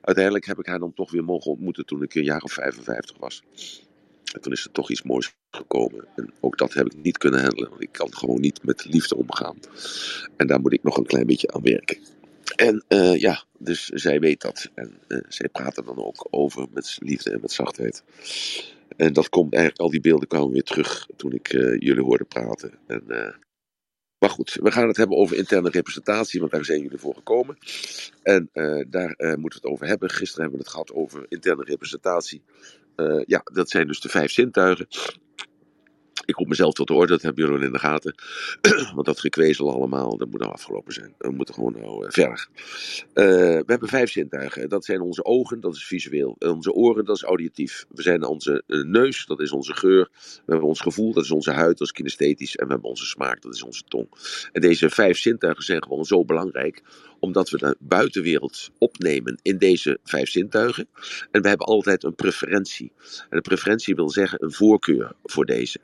uiteindelijk heb ik haar dan toch weer mogen ontmoeten toen ik een jaar of 55 was. En toen is er toch iets moois gekomen. En ook dat heb ik niet kunnen handelen, want ik kan gewoon niet met liefde omgaan. En daar moet ik nog een klein beetje aan werken. En eh, ja, dus zij weet dat. En eh, zij praat er dan ook over met liefde en met zachtheid. En dat komt eigenlijk, al die beelden kwamen weer terug toen ik eh, jullie hoorde praten. En, maar goed, we gaan het hebben over interne representatie, want daar zijn jullie voor gekomen. En daar moeten we het over hebben. Gisteren hebben we het gehad over interne representatie. Eh, ja, dat zijn dus de vijf zintuigen. Ik roep mezelf tot de orde, dat hebben jullie in de gaten. Want dat gekwezel allemaal, dat moet nou afgelopen zijn. We moeten gewoon nou eh, verder. Eh, we hebben vijf zintuigen. Dat zijn onze ogen, dat is visueel. Onze oren, dat is auditief. We zijn onze neus, dat is onze geur. We hebben ons gevoel, dat is onze huid, dat is kinesthetisch. En we hebben onze smaak, dat is onze tong. En deze vijf zintuigen zijn gewoon zo belangrijk omdat we de buitenwereld opnemen in deze vijf zintuigen. En we hebben altijd een preferentie. En een preferentie wil zeggen een voorkeur voor deze.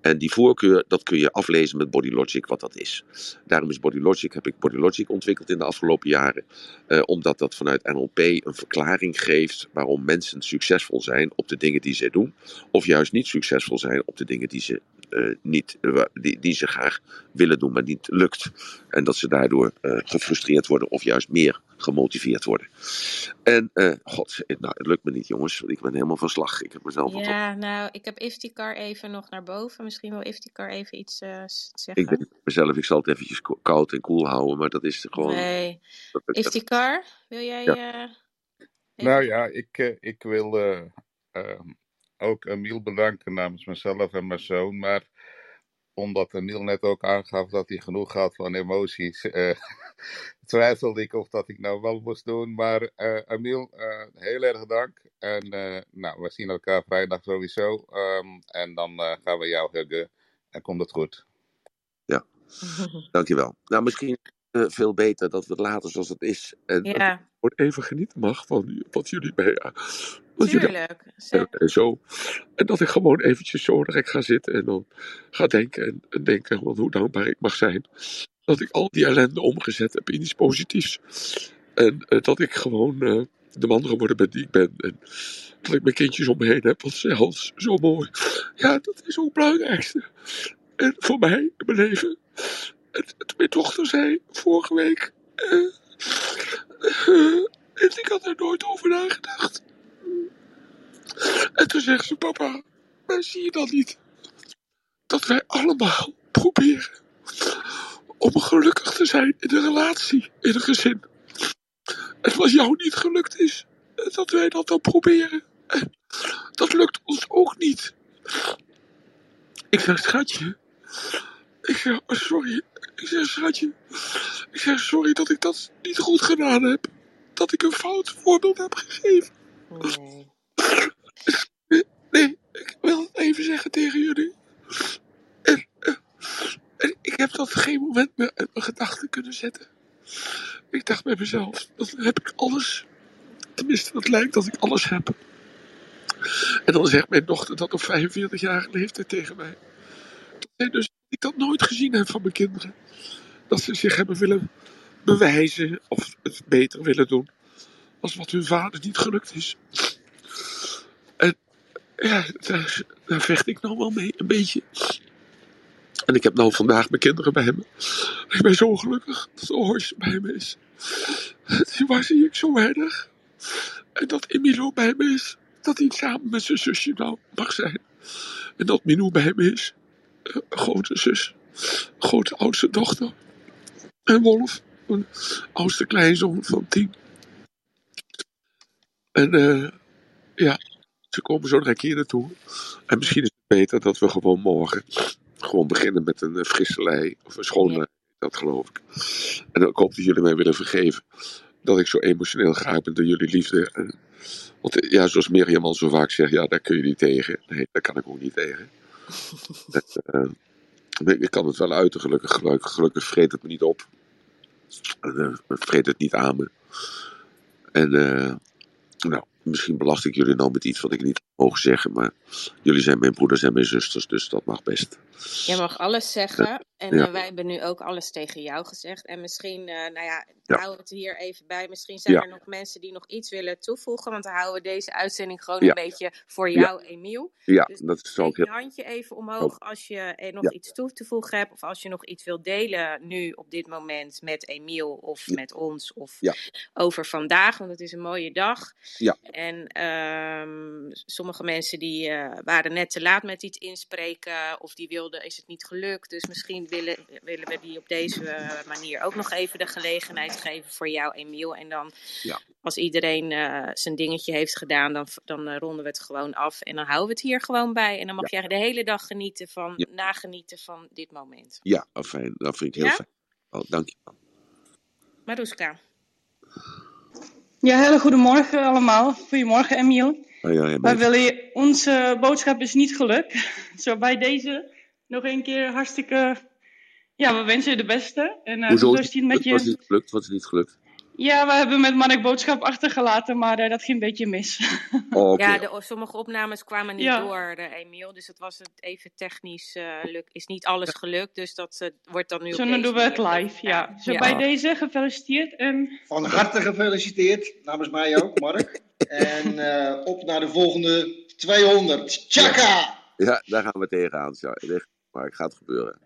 En die voorkeur, dat kun je aflezen met Body Logic, wat dat is. Daarom is Body Logic, heb ik Body Logic ontwikkeld in de afgelopen jaren. Eh, omdat dat vanuit NLP een verklaring geeft waarom mensen succesvol zijn op de dingen die ze doen. Of juist niet succesvol zijn op de dingen die ze, eh, niet, eh, die, die ze graag willen doen, maar niet lukt. En dat ze daardoor eh, gefrustreerd worden of juist meer gemotiveerd worden. En, eh, god, het- nou, het lukt me niet jongens, ik ben helemaal van slag. Ik heb mezelf wat Ja, nou, ik heb Iftikar even nog naar boven. Misschien wil Iftikar even iets eh, s- Ik zeggen. denk mezelf, ik zal het eventjes ko- koud en koel houden, maar dat is gewoon. Nee. wil jij... Ja. eh, Nou ja, ik, eh, ik wil eh, ehm, ook Emiel bedanken namens mezelf en mijn zoon. Maar omdat Emiel net ook aangaf dat hij genoeg had van emoties, eh, twijfelde ik of dat ik nou wel moest doen. Maar eh Emiel, eh, heel erg dank. En eh, nou, we zien elkaar vrijdag sowieso. Ehm, en dan eh, gaan we jou huggen. En komt het goed. Ja, dankjewel. Nou, misschien veel beter dat we het laten zoals het is. En Ja. even genieten mag van wat jullie bij. Wat jullie Tuurlijk. en, en zo. En dat ik gewoon eventjes zo direct ga zitten en dan ga denken en, en denken van hoe dankbaar ik mag zijn. Dat ik al die ellende omgezet heb in iets positiefs. En eh, dat ik gewoon eh, de man geworden ben die ik ben. En dat ik mijn kindjes om me heen heb. Want zelfs zo mooi. Ja, dat is ook het belangrijkste. En voor mij in mijn leven. En, mijn dochter zei vorige week. en ik had er nooit over nagedacht. En toen zegt ze: Papa, maar zie je dan niet dat wij allemaal proberen om gelukkig te zijn in een relatie, in een gezin? En wat jou niet gelukt is, dat wij dat dan proberen. En dat lukt ons ook niet. Ik zeg, schatje. Ik zeg, oh, sorry. Ik zeg, schatje. Ik zeg, sorry dat ik dat niet goed gedaan heb. Dat ik een fout voorbeeld heb gegeven. Nee, ik wil het even zeggen tegen jullie. En, eh, en ik heb dat geen moment meer uit mijn gedachten kunnen zetten. Ik dacht bij mezelf, dan heb ik alles. Tenminste, het lijkt dat ik alles heb. En dan zegt mijn dochter dat op 45-jarige leeftijd tegen mij. Dat zij dus ik dat nooit gezien heb van mijn kinderen. Dat ze zich hebben willen bewijzen of het beter willen doen. Als wat hun vader niet gelukt is. Ja, daar, vecht ik nou wel mee, een beetje. En ik heb nou vandaag mijn kinderen bij me. Ik ben zo gelukkig dat Oors bij me is. Waar zie ik zo weinig. En dat Emilo bij me is. Dat hij samen met zijn zusje nou mag zijn. En dat Minou bij me is. Eh, grote zus. Een grote oudste dochter. En Wolf. Een oudste kleinzoon van tien. En eh, ja, ze komen zo direct hier naartoe. En misschien is het beter dat we gewoon morgen gewoon beginnen met een eh, frisse lei. Of een schone lei, dat geloof ik. En ik hoop dat jullie mij willen vergeven. dat ik zo emotioneel geraakt ben door jullie liefde. Want ja, zoals Mirjam al zo vaak zegt, ja, daar kun je niet tegen. Nee, daar kan ik ook niet tegen. En, eh, ik kan het wel uiten, gelukkig. Gelukkig, gelukkig vreet het me niet op. En, eh, het vreet het niet aan me. En eh, nou, misschien belast ik jullie nou met iets wat ik niet mogen zeggen. Maar jullie zijn mijn broeders en mijn zusters, dus dat mag best. Je mag alles zeggen. En Ja. eh, wij hebben nu ook alles tegen jou gezegd. En misschien, eh, nou ja, Ja. houden we het hier even bij. Misschien zijn Ja. er nog mensen die nog iets willen toevoegen. Want dan houden we deze uitzending gewoon een beetje voor jou, Emiel. Ja, Dus dat is ook steek je handje even omhoog als je nog iets toe te voegen hebt. Of als je nog iets wilt delen nu op dit moment met Emiel of met ons. Of over vandaag, want het is een mooie dag. Ja. En ehm, sommige mensen die eh, waren net te laat met iets inspreken of die wilden, is het niet gelukt. Dus misschien willen, willen we die op deze eh, manier ook nog even de gelegenheid geven voor jou, Emiel. En dan Ja. als iedereen eh, zijn dingetje heeft gedaan, dan, dan ronden we het gewoon af. En dan houden we het hier gewoon bij. En dan mag jij de hele dag genieten van, Ja. nagenieten van dit moment. Ja, fijn. Dat vind ik heel Ja? fijn. Oh, dank je wel. Maruska. Ja, hele goedemorgen allemaal. Goedemorgen Emiel. Oh, je, onze boodschap is niet gelukt. Zo bij deze nog een keer hartstikke... Ja, we wensen je de beste. En uh, Hoezo? met Het was je... niet gelukt? Wat is niet gelukt? Ja, we hebben met Mark boodschap achtergelaten, maar eh, dat ging een beetje mis. Oh, oké. Ja, de, sommige opnames kwamen niet Ja. door, de Emiel. Dus het was het even technisch, eh luk, is niet alles gelukt. Dus dat eh, wordt dan nu Zo dan doen we het live, ja. Zo Ja. bij deze gefeliciteerd en... Van harte gefeliciteerd, namens mij ook, Mark. En eh, op naar de volgende 200. Tjaka! Ja, daar gaan we tegenaan. Maar het gaat gebeuren.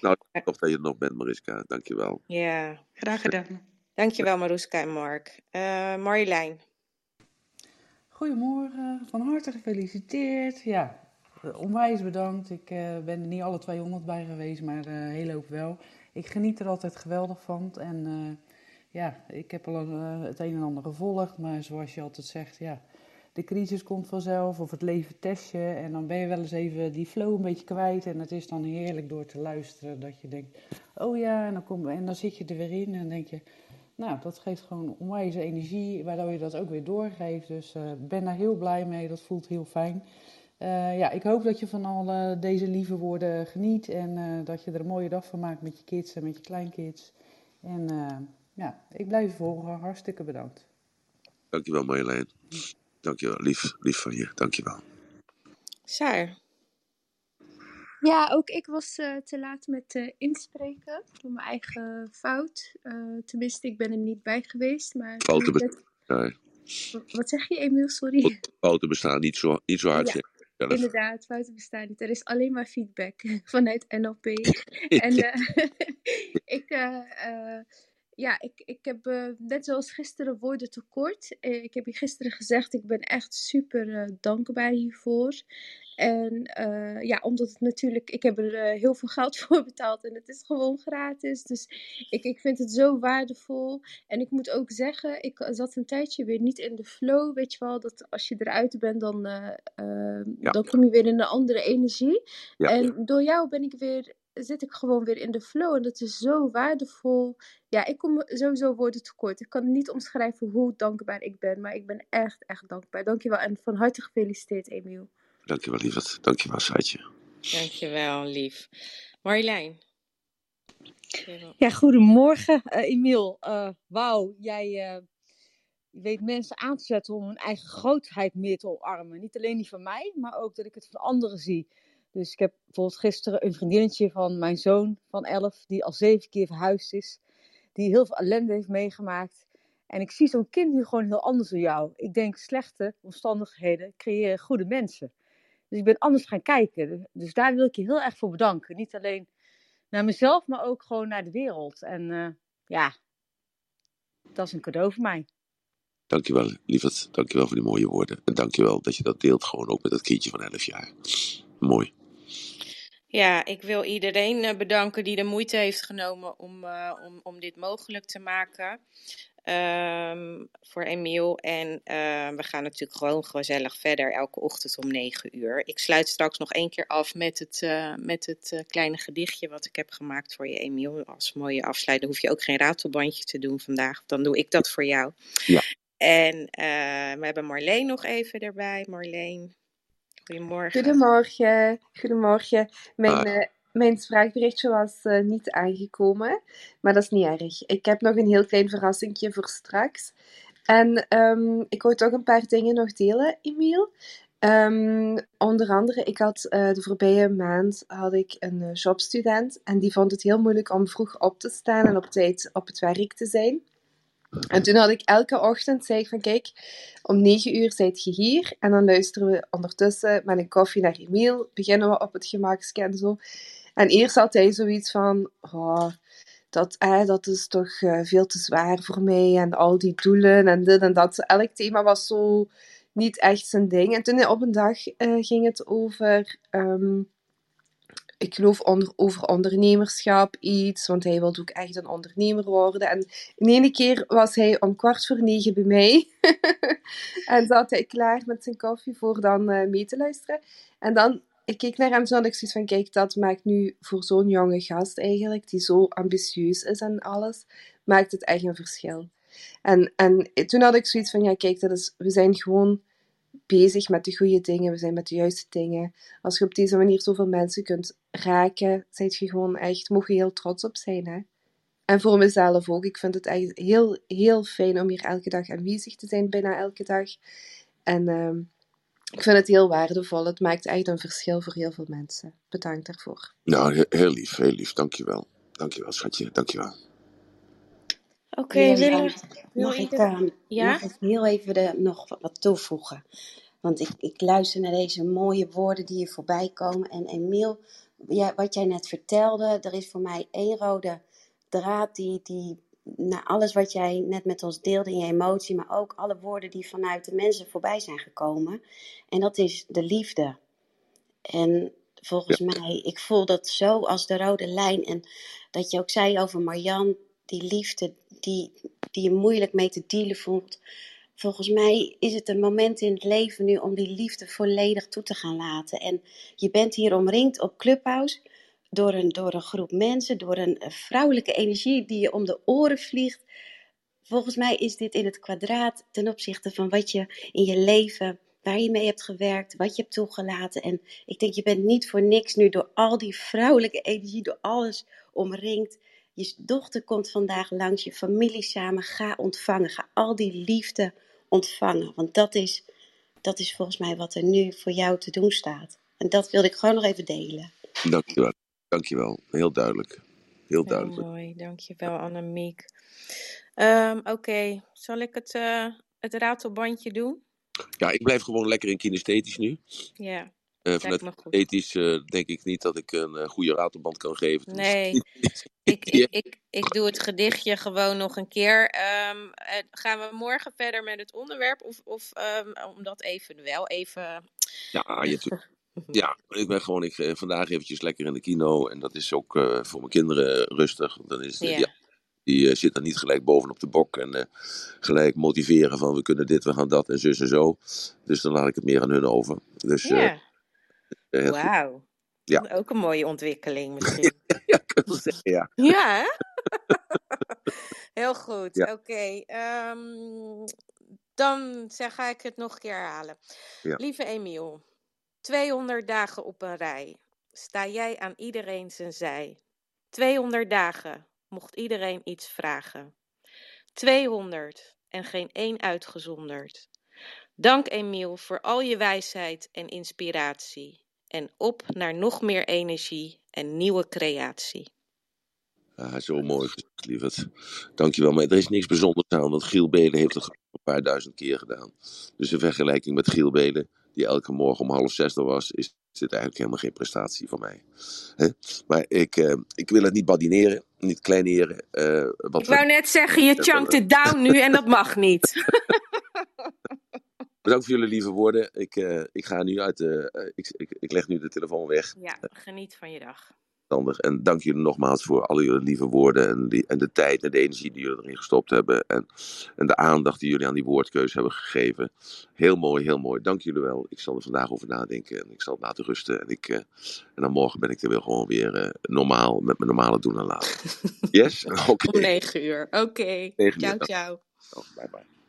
Nou, toch dat je er nog bent, Mariska. Dankjewel. Ja. Graag gedaan. Dankjewel Maruska en Mark. Eh Marjolein. Goedemorgen, van harte gefeliciteerd. Ja, onwijs bedankt. Ik eh, ben er niet alle 200 bij geweest, maar eh heel hoop wel. Ik geniet er altijd geweldig van. En ja, ik heb al het een en ander gevolgd, maar zoals je altijd zegt, ja, de crisis komt vanzelf of het leven test je. En dan ben je wel eens even die flow een beetje kwijt. En het is dan heerlijk door te luisteren dat je denkt, oh ja, en dan, kom, en dan zit je er weer in en denk je, nou, dat geeft gewoon onwijs energie, waardoor je dat ook weer doorgeeft. Dus ik ben daar heel blij mee, dat voelt heel fijn. Eh, ja, ik hoop dat je van al eh, deze lieve woorden geniet en eh, dat je er een mooie dag van maakt met je kids en met je kleinkids. En eh, ja, ik blijf je volgen. Hartstikke bedankt. Dankjewel, Marjolein. Dankjewel. Lief, lief van je. Dankjewel. Saar. Ja, ook ik was eh, te laat met eh, inspreken. Door mijn eigen fout. Eh, tenminste, ik ben er niet bij geweest. Maar Fouten bestaan. Wat zeg je, Emiel? Sorry. Fouten bestaan niet zo, niet zo hard. Ja. Inderdaad, fouten bestaan niet. Er is alleen maar feedback vanuit NLP. en ik, ja, ik, ik heb net zoals gisteren woorden tekort. Ik heb je gisteren gezegd, ik ben echt super dankbaar hiervoor. En eh, ja, omdat het natuurlijk, ik heb er eh, heel veel geld voor betaald en het is gewoon gratis. Dus ik, ik vind het zo waardevol. En ik moet ook zeggen, ik zat een tijdje weer niet in de flow. Weet je wel, dat als je eruit bent, dan, eh, eh, Ja. dan kom je weer in een andere energie. Ja. En door jou ben ik weer, zit ik gewoon weer in de flow. En dat is zo waardevol. Ja, ik kom sowieso woorden tekort. Ik kan niet omschrijven hoe dankbaar ik ben. Maar ik ben echt, echt dankbaar. Dankjewel en van harte gefeliciteerd, Emiel. Dankjewel, lieverd. Dankjewel, Saitje. Dankjewel, lief. Marjolein. Ja, goedemorgen, eh, Emiel. Eh, Wauw, jij eh, weet mensen aan te zetten om hun eigen grootheid meer te omarmen. Niet alleen die van mij, maar ook dat ik het van anderen zie. Dus ik heb bijvoorbeeld gisteren een vriendinnetje van mijn zoon van 11, die al zeven keer verhuisd is, die heel veel ellende heeft meegemaakt. En ik zie zo'n kind nu gewoon heel anders dan jou. Ik denk, slechte omstandigheden creëren goede mensen. Dus ik ben anders gaan kijken. Dus daar wil ik je heel erg voor bedanken. Niet alleen naar mezelf, maar ook gewoon naar de wereld. En eh, ja, dat is een cadeau voor mij. Dankjewel, lieverd. Dankjewel voor die mooie woorden. En dankjewel dat je dat deelt gewoon ook met dat kindje van 11 jaar. Mooi. Ja, ik wil iedereen eh, bedanken die de moeite heeft genomen om, eh, om, om dit mogelijk te maken. Ehm, voor Emiel. En eh, we gaan natuurlijk gewoon gezellig verder elke ochtend om 9 uur. Ik sluit straks nog één keer af met het, eh, met het eh, kleine gedichtje wat ik heb gemaakt voor je, Emiel. Als mooie afsluiter hoef je ook geen ratelbandje te doen vandaag. Dan doe ik dat voor jou. Ja. En eh, we hebben Marleen nog even erbij. Marleen, goedemorgen. Goedemorgen, goedemorgen. Mijn, mijn spraakberichtje was eh, niet aangekomen, maar dat is niet erg. Ik heb nog een heel klein verrassingje voor straks. En ehm, ik wou toch een paar dingen nog delen, Emiel. Ehm, onder andere, ik had eh, de voorbije maand had ik een eh, jobstudent en die vond het heel moeilijk om vroeg op te staan en op tijd op het werk te zijn. En toen had ik elke ochtend, zei ik van kijk, om negen uur zijt je hier. En dan luisteren we ondertussen met een koffie naar Emiel. Beginnen we op het gemakske en zo. En eerst had hij zoiets van, oh, dat, dat is toch eh, veel te zwaar voor mij. En al die doelen en dit en dat. Elk thema was zo niet echt zijn ding. En toen op een dag eh, ging het over... ehm, ik geloof onder, over ondernemerschap iets, want hij wilde ook echt een ondernemer worden. En in ene keer was hij om kwart voor negen bij mij. en zat hij klaar met zijn koffie voor dan eh, mee te luisteren. En dan, ik keek naar hem zo en ik zoiets van, kijk, dat maakt nu voor zo'n jonge gast eigenlijk, die zo ambitieus is en alles, maakt het echt een verschil. En, en toen had ik zoiets van, ja, kijk, dat is, we zijn gewoon bezig met de goede dingen, we zijn met de juiste dingen. Als je op deze manier zoveel mensen kunt raken, zijt je gewoon echt, mogen je heel trots op zijn, hè. En voor mezelf ook. Ik vind het echt heel, heel fijn om hier elke dag aanwezig te zijn, bijna elke dag. En ehm, ik vind het heel waardevol. Het maakt echt een verschil voor heel veel mensen. Bedankt daarvoor. Nou, he- heel lief, heel lief. Dankjewel. Dankjewel, schatje. Dankjewel. Oké, jij- wil mag, ik, eh, Ja? mag ik heel even de, nog wat toevoegen? Want ik, ik luister naar deze mooie woorden die hier voorbij komen. En Emiel, ja, wat jij net vertelde, er is voor mij één rode draad die, die na alles wat jij net met ons deelde in je emotie, maar ook alle woorden die vanuit de mensen voorbij zijn gekomen. En dat is de liefde. En volgens mij, ik voel dat zo als de rode lijn. En dat je ook zei over Marjan, die liefde die, die je moeilijk mee te dealen voelt. Volgens mij is het een moment in het leven nu om die liefde volledig toe te gaan laten. En je bent hier omringd op Clubhouse door een, door een groep mensen, door een eh, vrouwelijke energie die je om de oren vliegt. Volgens mij is dit in het kwadraat ten opzichte van wat je in je leven, waar je mee hebt gewerkt, wat je hebt toegelaten. En ik denk, je bent niet voor niks nu door al die vrouwelijke energie, door alles omringd. Je dochter komt vandaag langs, je familie samen. Ga ontvangen, ga al die liefde ontvangen. Want dat is, dat is volgens mij wat er nu voor jou te doen staat. En dat wilde ik gewoon nog even delen. Dankjewel. Dankjewel. Heel duidelijk. Heel Heel duidelijk. mooi, dankjewel Annemiek. Ehm Oké, zal ik het, eh, het ratelbandje doen? Ja, ik blijf gewoon lekker in kinesthetisch nu. Ja, lijkt vanuit kinesthetisch eh, denk ik niet dat ik een goede ratelband kan geven. Dus Nee, ik, ik, ik, ik doe het gedichtje gewoon nog een keer. Ehm, eh, gaan we morgen verder met het onderwerp? Of, of ehm, om dat even wel even. Ja, je ja, ik ben gewoon ik, eh, vandaag eventjes lekker in de kino. En dat is ook eh, voor mijn kinderen rustig. Dan is, Ja. die, eh, zitten niet gelijk bovenop de bok. En gelijk motiveren van we kunnen dit, we gaan dat en zus en zo. Dus dan laat ik het meer aan hun over. Dus Ja, wauw. Ja. Ook een mooie ontwikkeling misschien. ja, ik zeggen, ja. Heel goed. Ja. Oké. ehm, dan zeg, ga ik het nog een keer herhalen. Ja. Lieve Emiel, 200 dagen op een rij. Sta jij aan iedereen zijn zij. 200 dagen mocht iedereen iets vragen. 200 en geen één uitgezonderd. Dank Emiel voor al je wijsheid en inspiratie. En op naar nog meer energie en nieuwe creatie. Ja, zo mooi lieverd. Dankjewel. Maar er is niks bijzonders aan, want Giel Belen heeft het een paar duizend keer gedaan. Dus in vergelijking met Giel die elke morgen om half zes er was, is dit eigenlijk helemaal geen prestatie van mij. Hè? Maar ik, eh, ik wil het niet badineren, niet kleineren. eh, wat Ik wou net zeggen, je chunkt het down nu en dat mag niet. Bedankt voor jullie lieve woorden. Ik, eh, ik ga nu uit de. ik, ik, ik leg nu de telefoon weg. Ja, geniet van je dag. En dank jullie nogmaals voor al jullie lieve woorden en, die, en de tijd en de energie die jullie erin gestopt hebben. En, en de aandacht die jullie aan die woordkeuze hebben gegeven. Heel mooi, heel mooi. Dank jullie wel. Ik zal er vandaag over nadenken en ik zal het laten rusten. En, ik, eh, en dan morgen ben ik er weer gewoon weer eh, normaal, met mijn normale doen en laten. Yes? Oké. Om negen uur. Oké. Ciao, ciao. Oh, bye bye.